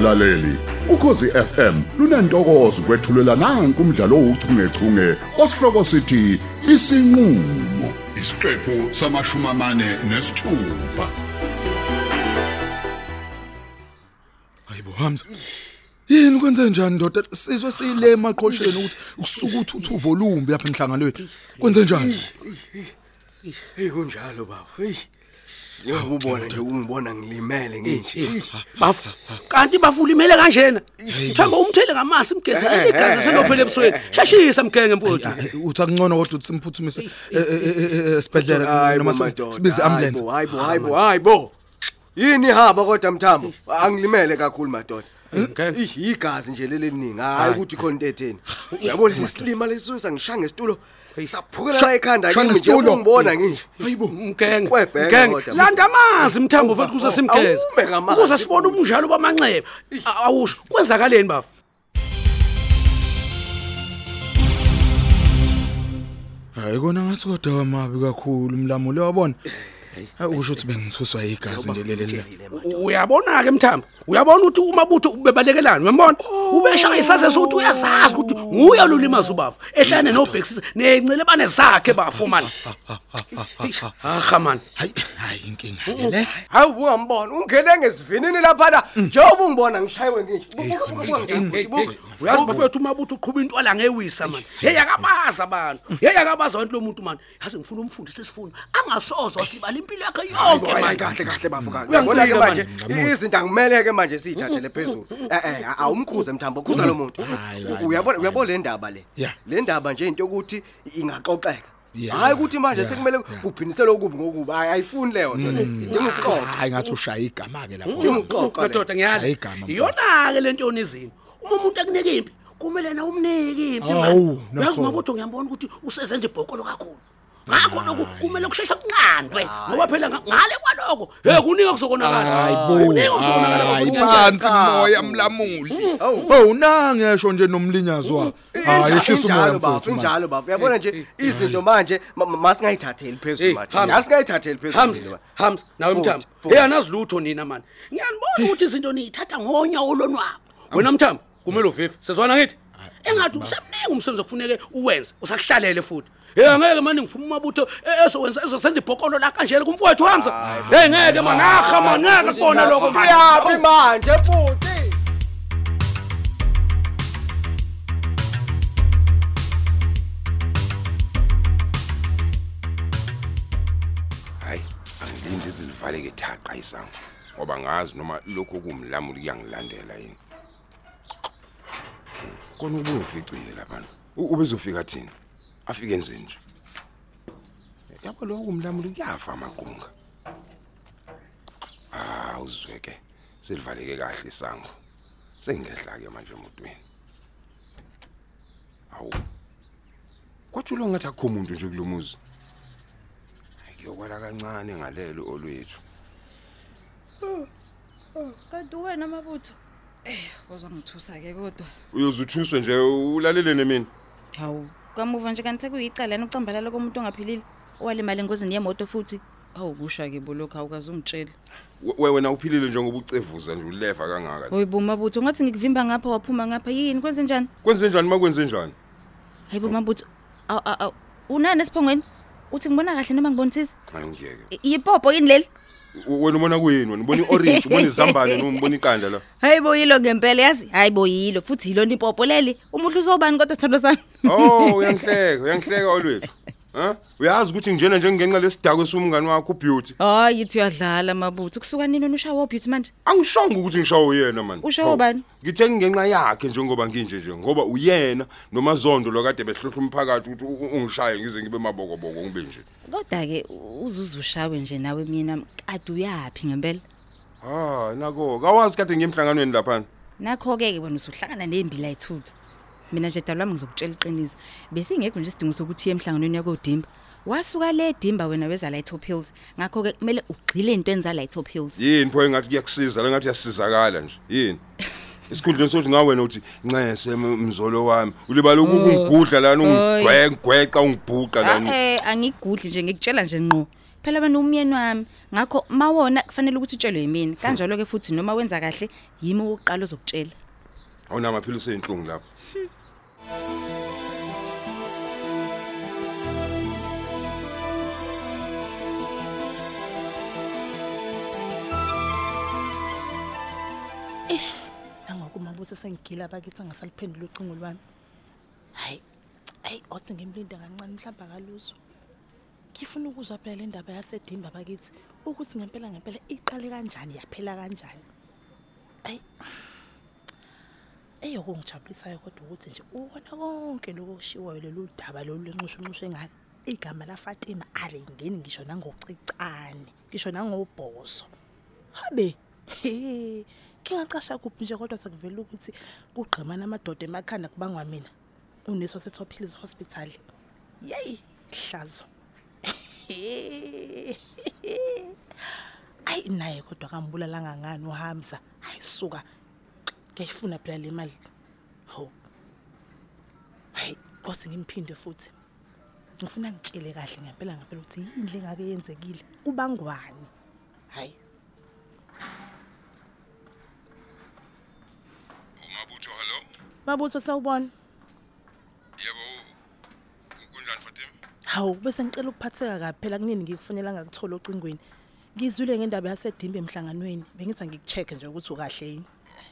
mlaleli ukhosi FM lunantokozo kwethulela nanku umdlalo ouchungechunge osihloko sithi isinqulo isiqephu samashumi amane nesithupha Hayibo Hamza. Yini kwenze njani ndoda? Sizwe siyile emaqhosheni ukuthi usuku uthuthu volume lapha emhlanganweni. Kwenze njani? Hey kunjalo baba. Hey. Njengoba ubona nje ungibona ngilimele nginje. bafu kanti bafulimele kanjena? Uthamba umthele ngamasi mgezele igazi selophele ebusweni. shashisa mgenge mfowethu Uthi akungcono kodwa uthi simphuthumise esibhedlela noma sibize ambulance. Hayibo hayibo hayibo. Yini ihaba kodwa mthambo? Angilimele kakhulu madoda. Ih igazi nje leli liningi. Hayi ukuthi khona into etheni. Uyabona sisilima lesisusa ngishange isitulo. Saphukela la ekhanda Shanga kimi nje isitulo. ungibona nginje. Hayibo. mgenge Kwebheka mgenge kodwa. landa amanzi mthambo mfowethu kuze simgeze Awume ngamanzi. ukuze sibone ubunjalo bamanxeba awusho kwenzakaleni bafu Hayi kona ngathi kodwa amabi kakhulu umlamulo wabona. Hayi usho ukuthi bengithuswa igazi nje leli. uyabona ke mthambo uyabona ukuthi umabutho ubebalekelana uyambona? Ubeshaya isaze sokuthi uyazazi ukuthi nguye olulimaza ubafu ehlane nobhekisisa nencele bane zakhe bafu man aha man Hayi hayi inkinga le. Hayi ungambona ungene ngesivinini lapha njengoba ungibona ngishayiwe nginje. Uyazi bafethu umabutho uqhuba intwala ngewisa man hey akabaza abantu hey akabaza abantu lo muntu man yazi ngifuna umfundisi isifundo angasozo silibala impilo yakhe yonke Hayi man kahle kahle bafu kahle. Uyangicika Uyabona ke manje. manje izinto angimeleke manje siyithathele phezulu. Eh eh awumkhuze mthambo khuza lo muntu. Hayi, hayi, Uyabona uyabona le ndaba le. Yeah. Le ndaba nje into yokuthi ingaxoxeka. Yeah, Hayi ukuthi manje yeah, sekumele yeah. kuphindisele okubi ngokubi. Hayi ayifuni leyo nto le. Idinga ukuxoxa. Hayi ngathi ushaya igama ke lapho. Udinga ukuxoxa. le. madoda ngiyala Hayi igama, mfowethu. iyona ke lento yonizini uma umuntu akunika impi kumele na umnike impi man. Awu, uyazi nakho. umabutho ngiyambona ukuthi usezenze ibhokolo kakhulu ngakho lokhu kumele kusheshe kunqandwe ngoba phela nga- ngale kwaloko hey kunika kuzokonakala Hayibo. kunika kuzokonakala Hayi bafu. phansi moya mlamuli. Oh nangesho nje nomlinyazi wa. Hayi ehlisa umoya Injalo bafu, mfowethu. man. injalo bafu. Uyabona nje izinto manje ma- ma- masingayithatheli Hey, phezulu manje. Hamza. Asingayithatheli Hams phezulu. Hams nawe Bhuti, mthambo bhuti. hey anazi lutho nina man ngiyanibona ukuthi izinto niyithatha ngonyawo lonwabo wena mthambo kumele uvive. Sezwana ngithi engathi usemningi umsebenzi okufuneke uwenze usakuhlalele futhi. Hey ngeke manje ngifuna umabutho e- ezowenza ezosenza ibhokolo la kanjela kumfowethu Hamza. Hey ngeke man aha man ngeke kufona lokho man Yapi manje futhi? hayi angilindi izilivaleke thaqa isango ngoba ngazi noma lokho kumlamuli kuyangilandela yini. Kona ubuficile lapha ubezofika thina? Afike enze nje. Yabo lokho kumlamuli kuyafa amaqunga. Ah uzweke selivaleke kahle isango. Sengingehla ke manje emotweni. Awu. Kwathi lo ngathi akho umuntu nje kulomuzi ngiyokwala kancane ngalelo olwethu. Kanti wena mabutho? Eh uzongithusa-ke kodwa uyozuthuswe nje ulalele nemini hawu kamuva nje kanti sekuyicalani ucambalala komuntu ongaphilile owalimala engozini yemoto futhi hawu kusha-ke bolokhu awukaze ungitshele We- we- wena uphilile njengoba ucevuza nje ulefa kangaka hoyi bo mabutho ungathi ngikuvimba ngapha waphuma ngapha yini kwenze njani kwenze njani makwenze njani hayi bo mabutho awu, awu, awu. unani esiphongweni uthi ngibona kahle noma ngibonisisa hayi ngiyeke I- yipopo yini leli W- wena ubona kuyini? Wena ubona i-orange ubona izambane noma ubona iqanda la? Hayi bo yilo ngempela yazi? Hayi bo yilo futhi yilona ipopo leli. Umuhle uzobani kodwa sithando sami. Oh uyangihleka uyangihleka olwethu ha uyazi ukuthi njena nje ngenxa lesidako esumngani wakho ubeauty. Hayi yithi uyadlala mabutho. Kusuka nini wena ushawo beauty manje? Angishongo ukuthi ngishawo yena man Ushawo bani? ngithe ngenxa yakhe njengoba nginje nje ngoba uyena noma zondo lokade behlohla umphakathi ukuthi u- ungishaye ngize ngibe mabokoboko ngibe nje. Kodwa-ke uzuze ushawe nje nawe mina kade uyaphi ngempela? Ha nako kawazi kade ngiyemhlanganweni laphana? Nakho-ke ke wena usuhlangana nembila ayithutha mina nje dala wami ngizokutshela iqiniso. Besingekho nje isidingo sokuthi uye emhlanganweni yakodimba. Wasuka le dimba wena weza light pills ngakho-ke kumele ugqile ey'ntweni za-light pills yini pho engathi kuyakusiza? Lengathi uyasizakala nje. Yini? Isikhundleni sokuthi ngawena uthi ncese m- mzolo wami. Ulibala ukungigudla lana ungigweqa ungibhuqa lana. Eh angigudli nje ngikutshela nje ngqo. Phela wena umyeni wami. Ngakho mawona kufanele ukuthi utshelwe yimina kanjalo ke futhi noma wenza kahle yimi oqala uzokutshela awunamaphilisi einhlungu lapho. Eish, nangokumabuso sengigila abakithi angasaliphendula ucingo lwami. Hayi, ayi othi ngimlinde kancane mhlawumbe akaluzo. Ngifuna ukuzwa phela le ndaba yasedimba abakithi ukuthi ngempela ngempela iqale kanjani yaphela kanjani. Ayi. Eyokungijabulisayo kodwa ukuthi nje ubona konke lokho kushiwoyo lolu daba lolu lenxushunxushe engaka igama la Fatima alingeni ngisho nangocicane ngisho nangobhozo. Habe he ngingacasha kuphi nje kodwa sekuvela ukuthi kugqimana amadoda emakhanda kubangwa mina? Uneso setop hills hospital yey hlazo. Ayi naye kodwa kambulalanga ngani uhamza? Ayisuka ngiyayifuna phela le mali? Ho hayi kose ngimphinde futhi. Ngifuna ngitshele kahle ngempela ngempela ukuthi yini lengake yenzekile. Kubangwani hayi umabutho hello? Mabutho sawubona. Yebo kunjani Fatima hawu bese ngicela ukuphatheka kabi phela. Kunini ngikufunela ngakuthola ocingweni? Ngizwile ngendaba yasedimbe emhlanganweni. Bengithi ngikucheck nje ukuthi ukahle yini.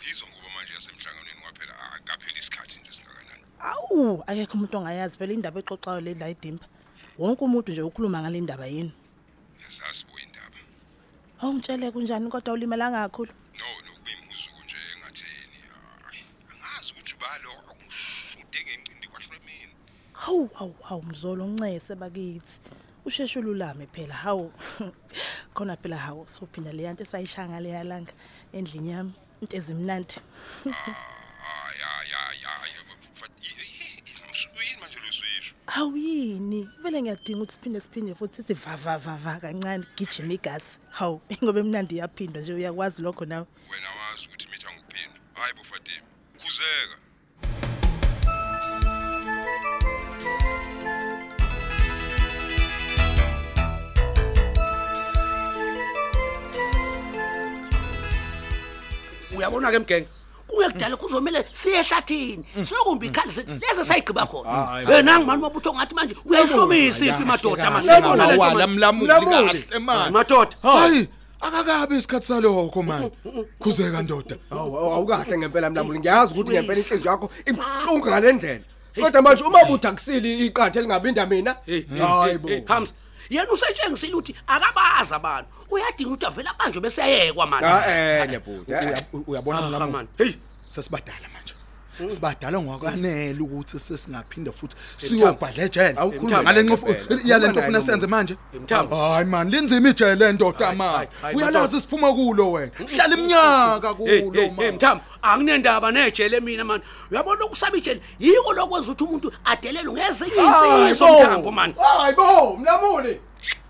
Uyizwa manje yasemhlanganweni kwaphela akaphela isikhathi nje singakanani awu akekho umuntu ongayazi phela indaba exoxayo le la edimba. Wonke umuntu nje ukhuluma ngale ndaba yini yazazi bo indaba. Awungitshele kunjani? Kodwa ulimalanga kakhulu. No nokubimhuzuko nje engatheni. Angazi ukuthi ubalo akungishude ngenqindi kwahlwe mina hawu hawu hawu mzolo uncese bakithi. Usheshe ululame phela hawu. Khona phela hawu sophinda le yanto esayishanga le yalanga endlini yami into ezimnandi. Losisho hawu yini vele ngiyadinga ukuthi siphinde siphinde futhi sithi va va va va kancane gijima igazi. Hawu ngoba emnandi iyaphindwa nje uyakwazi lokho nawe. Wena wazi ukuthi mitha nguphinda hayi bo Fatima khuzeka. Uyabona ke mgenge? Kungekudala kuzomela siye ehlathini. Siyokumba ikhali sethu lezi sayigqiba khona. Wena ngimani mabutho ngathi manje uyayihlomisa iphi madoda awala mlamuli. kahle manje madoda. hayi. akakabi isikhathi salokho manje. Khuzeka ndoda. Awu awukahle ngempela mlamuli. Ngiyazi ukuthi ngempela inhliziyo yakho ibuhlungu ngalendlela. Kodwa manje uma buthi akusili iqathe lingabinda mina. Hayi bo. Hams yena usetshengisile ukuthi akabazi abantu uyadinga ukuthi avele abanjwe bese ayekwa manje Ah eh nebhuti. Uya- uyabona Ah, mlamuli man. hey sesibadala manje sibadala ngokwanele ukuthi sesingaphinda futhi siyobhadla ejele Awukhuluma ngale nqofu ngempela. yalento Ukhuluma ufuna naye senze manje? Mthambo. hayi man linzima ijele endoda Hayi, man. hayi, hayi, uyalazi madoda. siphuma kulo wena? Sihlala iminyaka hey kulo hey, hey man mthambo anginendaba nejele mina manje uyabona ukusaba ijele? Yiko lokwenza ukuthi umuntu adelelwe ngezinye insizwa mthambo manje Hayi bo mlamuli.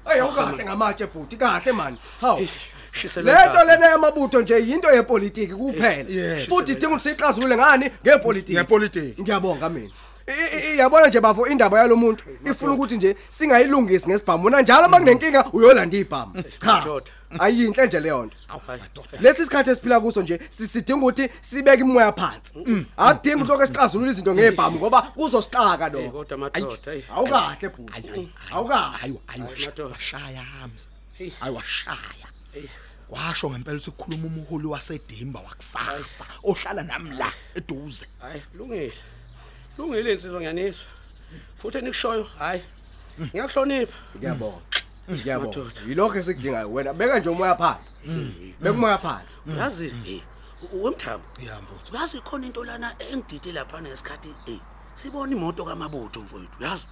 Hey awukahle ngamatshe bhuti kahle man. Hawu. Lento lena yamabutho nje yinto yepolitiki kuphela. Futhi idinga ukuthi sixazulule ngani ngepolitiki. Ngepolitiki. Ngiyabonga mina. Yabona nje bafo indaba yalomuntu ifuna ukuthi nje singayilungisi ngesibhamu na njalo makunenkinga uyolanda ibhamu. Cha. Ayinhle nje leyo nto. Lesi sikhathi esiphila kuso nje sisidinga ukuthi sibeke imoya phansi. Akudingi ukuthi lokho sixazulule izinto ngebhamu ngoba kuzosixaka lokho. Awukahle bhuti. Awukahle. hayi hayi madoda. washaya hamza hayi washaya washo ngempela ukuthi kukhuluma umuholi wasedimba wakusasa ohlala nami la eduze hayi lungile lungile insizwa ngiyaniswa. Futhi enikushoyo hayi ngiyakuhlonipha. Ngiyabonga. Ngiyabonga. Madoda. Yilokho esikudingayo. Wena beka nje umoya phansi. Beka umoya phansi. uyazi eh wemthambo ya mfowethu. Uyazi khona into lana engidide lapha nesikhathi eh sibona imoto kamabutho mfowethu uyazi?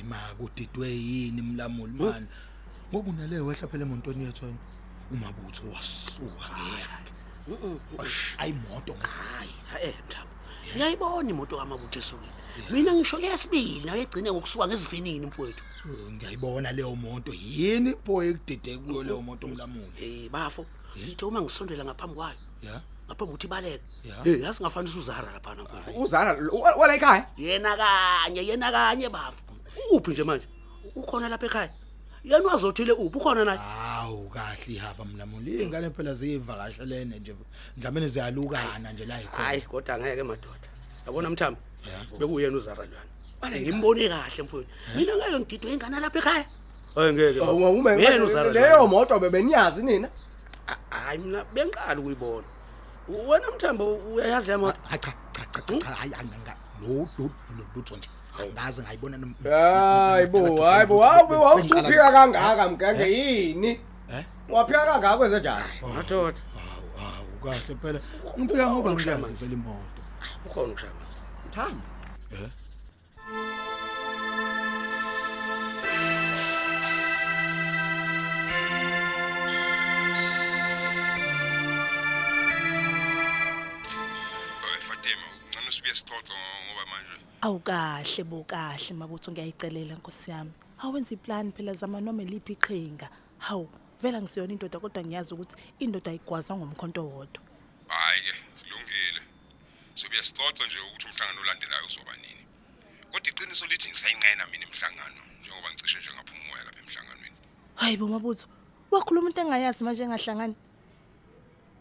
Ema kudidwe yini mlamuli man ngoba unale wehla phela emontweni yethu wena. Umabutho wasuka ngeyakhe washaya imoto ngesayi hayi mthambo. Ngiyayibona imoto kamabutho esukile mina ngisho lesibili nawe egcine ngokusuka ngezivinini mfowethu? Ngiyayibona leyo moto. Yini boy ekudide kuyo leyo moto mlamuli? Eh bafo. Ngithe uma ngisondela ngaphambi kwayo ya? ngaphambi ukuthi ibaleke. Ya. eh yazi ngafanisa uzara lapha mfowethu. Uzana wala ekhaya? yena kanye yena kanye bafo. Uphi nje manje? Ukhona lapha ekhaya? Yena wazothile uphi? Ukhona naye? Hawu kahle ihaba mlamuli ingane phela ziyivakashelene nje mhlawumbe ziyalukana nje la ikhona hayi kodwa angeke madoda. Yabona mthambo bekuyena uzaralwana bale ngimbone kahle mfowethu. Mina ngeke ngididwe ingane lapha ekhaya. Hayi ngeke. Baba. Ungawume Uyena uzaralwana leyo moto bebeniyazi nina. Ah, hayi mina bengiqala ukuyibona. Wena mthambo uyayazi le moto? Hayi cha cha cha cha, cha hayi anga lo lo lo- lutho nje. Angazi ngayibona nom- Hayibo, hayibo, awube wawusuphika kangaka mgenge yini? Eh? Waphika kangaka kwenze njani? madoda Hawu hawu kahle phela. Ngiphika ngoba ngiyazisela imoto. Ukhona ukushamaza Mthambo. Eh? Fatima uncane usibuye sixoxe ngoba manje. Awukahle bokahle mabutho ngiyayicelela nkosi yami. Awenza iplan phela zama noma liphi iqhinga. Hawu. Vela ngisiyona indoda kodwa ngiyazi ukuthi indoda ayigwazwa ngomkhonto wodwa. Hayi ke kulungile. Sobuye sixoxe nje ukuthi umhlangano olandelayo uzoba nini. Kodwa iqiniso lithi ngisayinqena mina imhlangano njengoba ngicishe nje ngaphuma umoya lapha emhlanganweni. Hayi bo mabutho wakhuluma into engayazi manje engahlangani?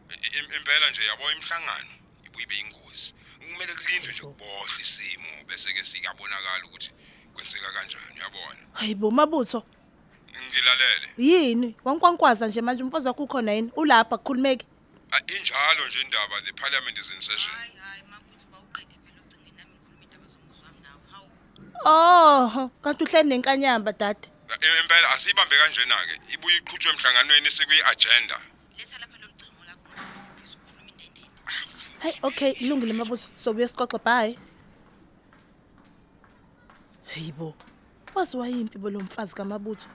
I- im- impela nje yabo imhlangano ibuye ibe ingozi. Kumele kulindwe nje kuboshwe isimo bese ke sikabonakala ukuthi kwenzeka kanjani uyabona? Hayi bo mabutho ngilalele. Yini? Wankwankwaza nje manje umfazi wakho ukhona yini? Ulapha kukhulumeki Ah, injalo nje indaba the parliament is in session. Hayi mabutho bawuqede phela ucingeni nami ngikhuluma indaba zomuzwami nawo hawu. Oh kanti uhleli nenkanyamba dade. Ah, impela asiyibambe kanjena ke ibuye iqhutshwe emhlanganweni sekuyi agenda. Letha lapha lolu cingo lakho ngizokuphiza ukukhuluma indendeni. Hayi okay ilungile mabutho sobuye siqoqe bye. Hayibo wazi wayimpi lo mfazi kamabutho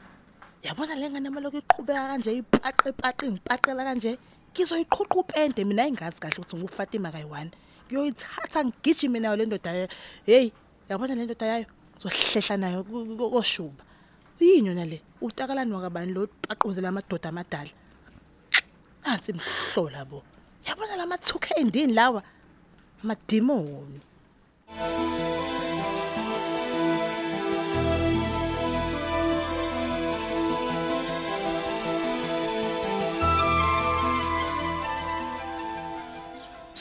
yabona le ngane maloko iqhubeka kanje ipaqe ipaqe ngipaqela kanje? Ngizoyiqhuqa upende mina ayingazi kahle ukuthi ngufatima kayi-one. Ngiyoyithatha ngigijime nayo le ndoda yayo. Heyi yabona le ndoda yayo? Zohlehla nayo koshuba. Yini yona le? Utakalani wakabani lo paquzela amadoda amadala? Nasi mhlola bo. Yabona la mathuka endini lawa? Amadimoni.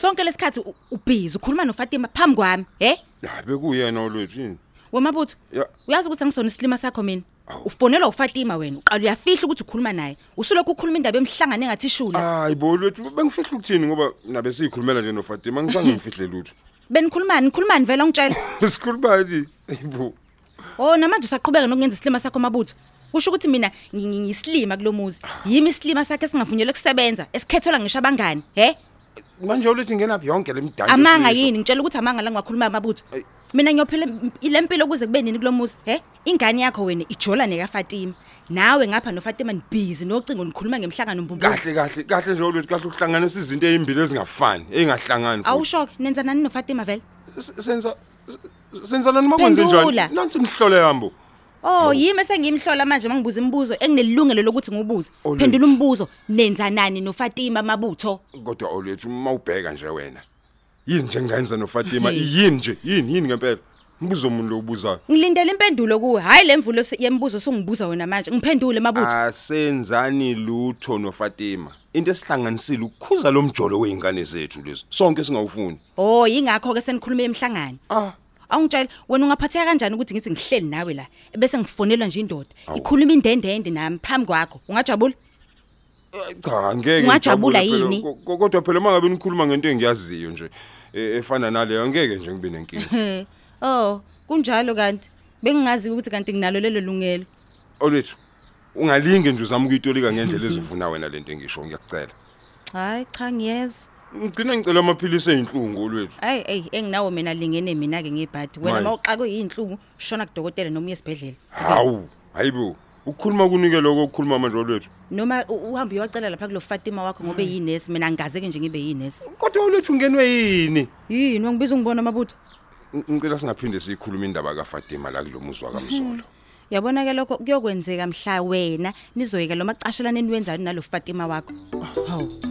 Sonke lesikhathi u- ubhizi ukhuluma nofatima phambi kwami he? Hayi bekuyena olwethu yini? Wemabutho Ya. uyazi ukuthi angisona isilima sakho mina? Ufonelwa ufatima wena uqala uyafihla ukuthi ukhuluma naye. Usulokhu ukhuluma indaba emhlangane engathi shula hayi bo olwethu bengifihla ukuthini ngoba nabe siyikhulumela nje nofatima ngizange ngifihle lutho. Benikhulumani nikhulumani vele ongitshela. Sikhulumani hayibo oh namanje usaqhubeka nokungenza isilima sakho mabutho. Kusho ukuthi mina ngi- ngi- ngiyisilima kulo muzi. Yimi isilima sakhe esingavunyelwe kusebenza esikhethelwa ngisho abangani he? Manje olwethu ngenaphi yonke le midanto amanga esiyisho? yini ngitshela ukuthi amanga la ngiwakhuluma amabutho Ayi. mina ngiyophela im- ile mpilo kuze kube nini kulo muzi he ingane yakho wena ijola nekafatima nawe ngapha nofatima nibhizi nocingo nikhuluma ngemhlangano mbumbulo kahle kahle kahle nje olwethu kahle ukuhlanganisa izinto ezimbili ezingafani engahlangani futhi. awushoke nenza nani nofatima vele S- senza senza nani makwenze Phendula. njani nansi ngihlole yambo Oh yimi sengimhlola manje mangibuza imibuzo enginelungelo lokuthi. Olwethu. Phendula umbuzo nenza nani noFatima Mabutho? kodwa olwethu mawubheka nje wena yini nje engayenza nofatima yini nje yini yini ngempela mbuzo umuntu lo ubuzayo Ngilindele impendulo kuwe. Hayi lemvulo yemibuzo songibuza wena manje. Ngiphendule Mabutho. asenzani lutho nofatima into esihlanganisile ukukhuza lo mjolo weingane zethu lezo sonke singawufuni Oh yingakho ke senikhuluma emhlangano. ah Awungitshela wena ungaphatheka kanjani ukuthi ngithi ngihleli nawe la ebese ngifonelwa nje indoda. Ikhuluma indendende nami phambi kwakho. Ungajabula? Eh, cha ngeke Ungajabula ngijabule phela. yini? Ko- ko- kodwa phela mangabe nikhuluma ngento engiyaziyo nje eh, efana naleyo ngeke nje ngibe nenkinga Oh, kunjalo kanti. Bengingazi ukuthi kanti nginalo lelo lungelo. olwethu ungalinge nje uzama ukuyitolika ngendlela ezifuna wena lento engisho ngiyakucela Hayi cha ngiyezwa. Ngigcina ngicela amaphilisi eyinhlungu olwethu Ay ay enginawo mina lingene mina ke ngebhadi. Wena Mayi. mawuxakwe yinhlungu shona kudokotela noma uye esibhedlela. hawu hayibo ukukhuluma kunike lokho ukukhuluma manje olwethu Noma u- uhambe uyocela lapha kulo Fatima wakho ngobe yinesi mina ngingazeke nje ngibe yinesi. kodwa olwethu ungenwe yini Yini wangibiza ungibona mabutho? Ng- ngicela singaphinde siyikhuluma indaba kaFatima la kulomuzwa kamzolo Yabona ke lokho kuyokwenzeka mhla wena nizoyeka lo macashelane niwenzayo nalo Fatima wakho. Hawu. The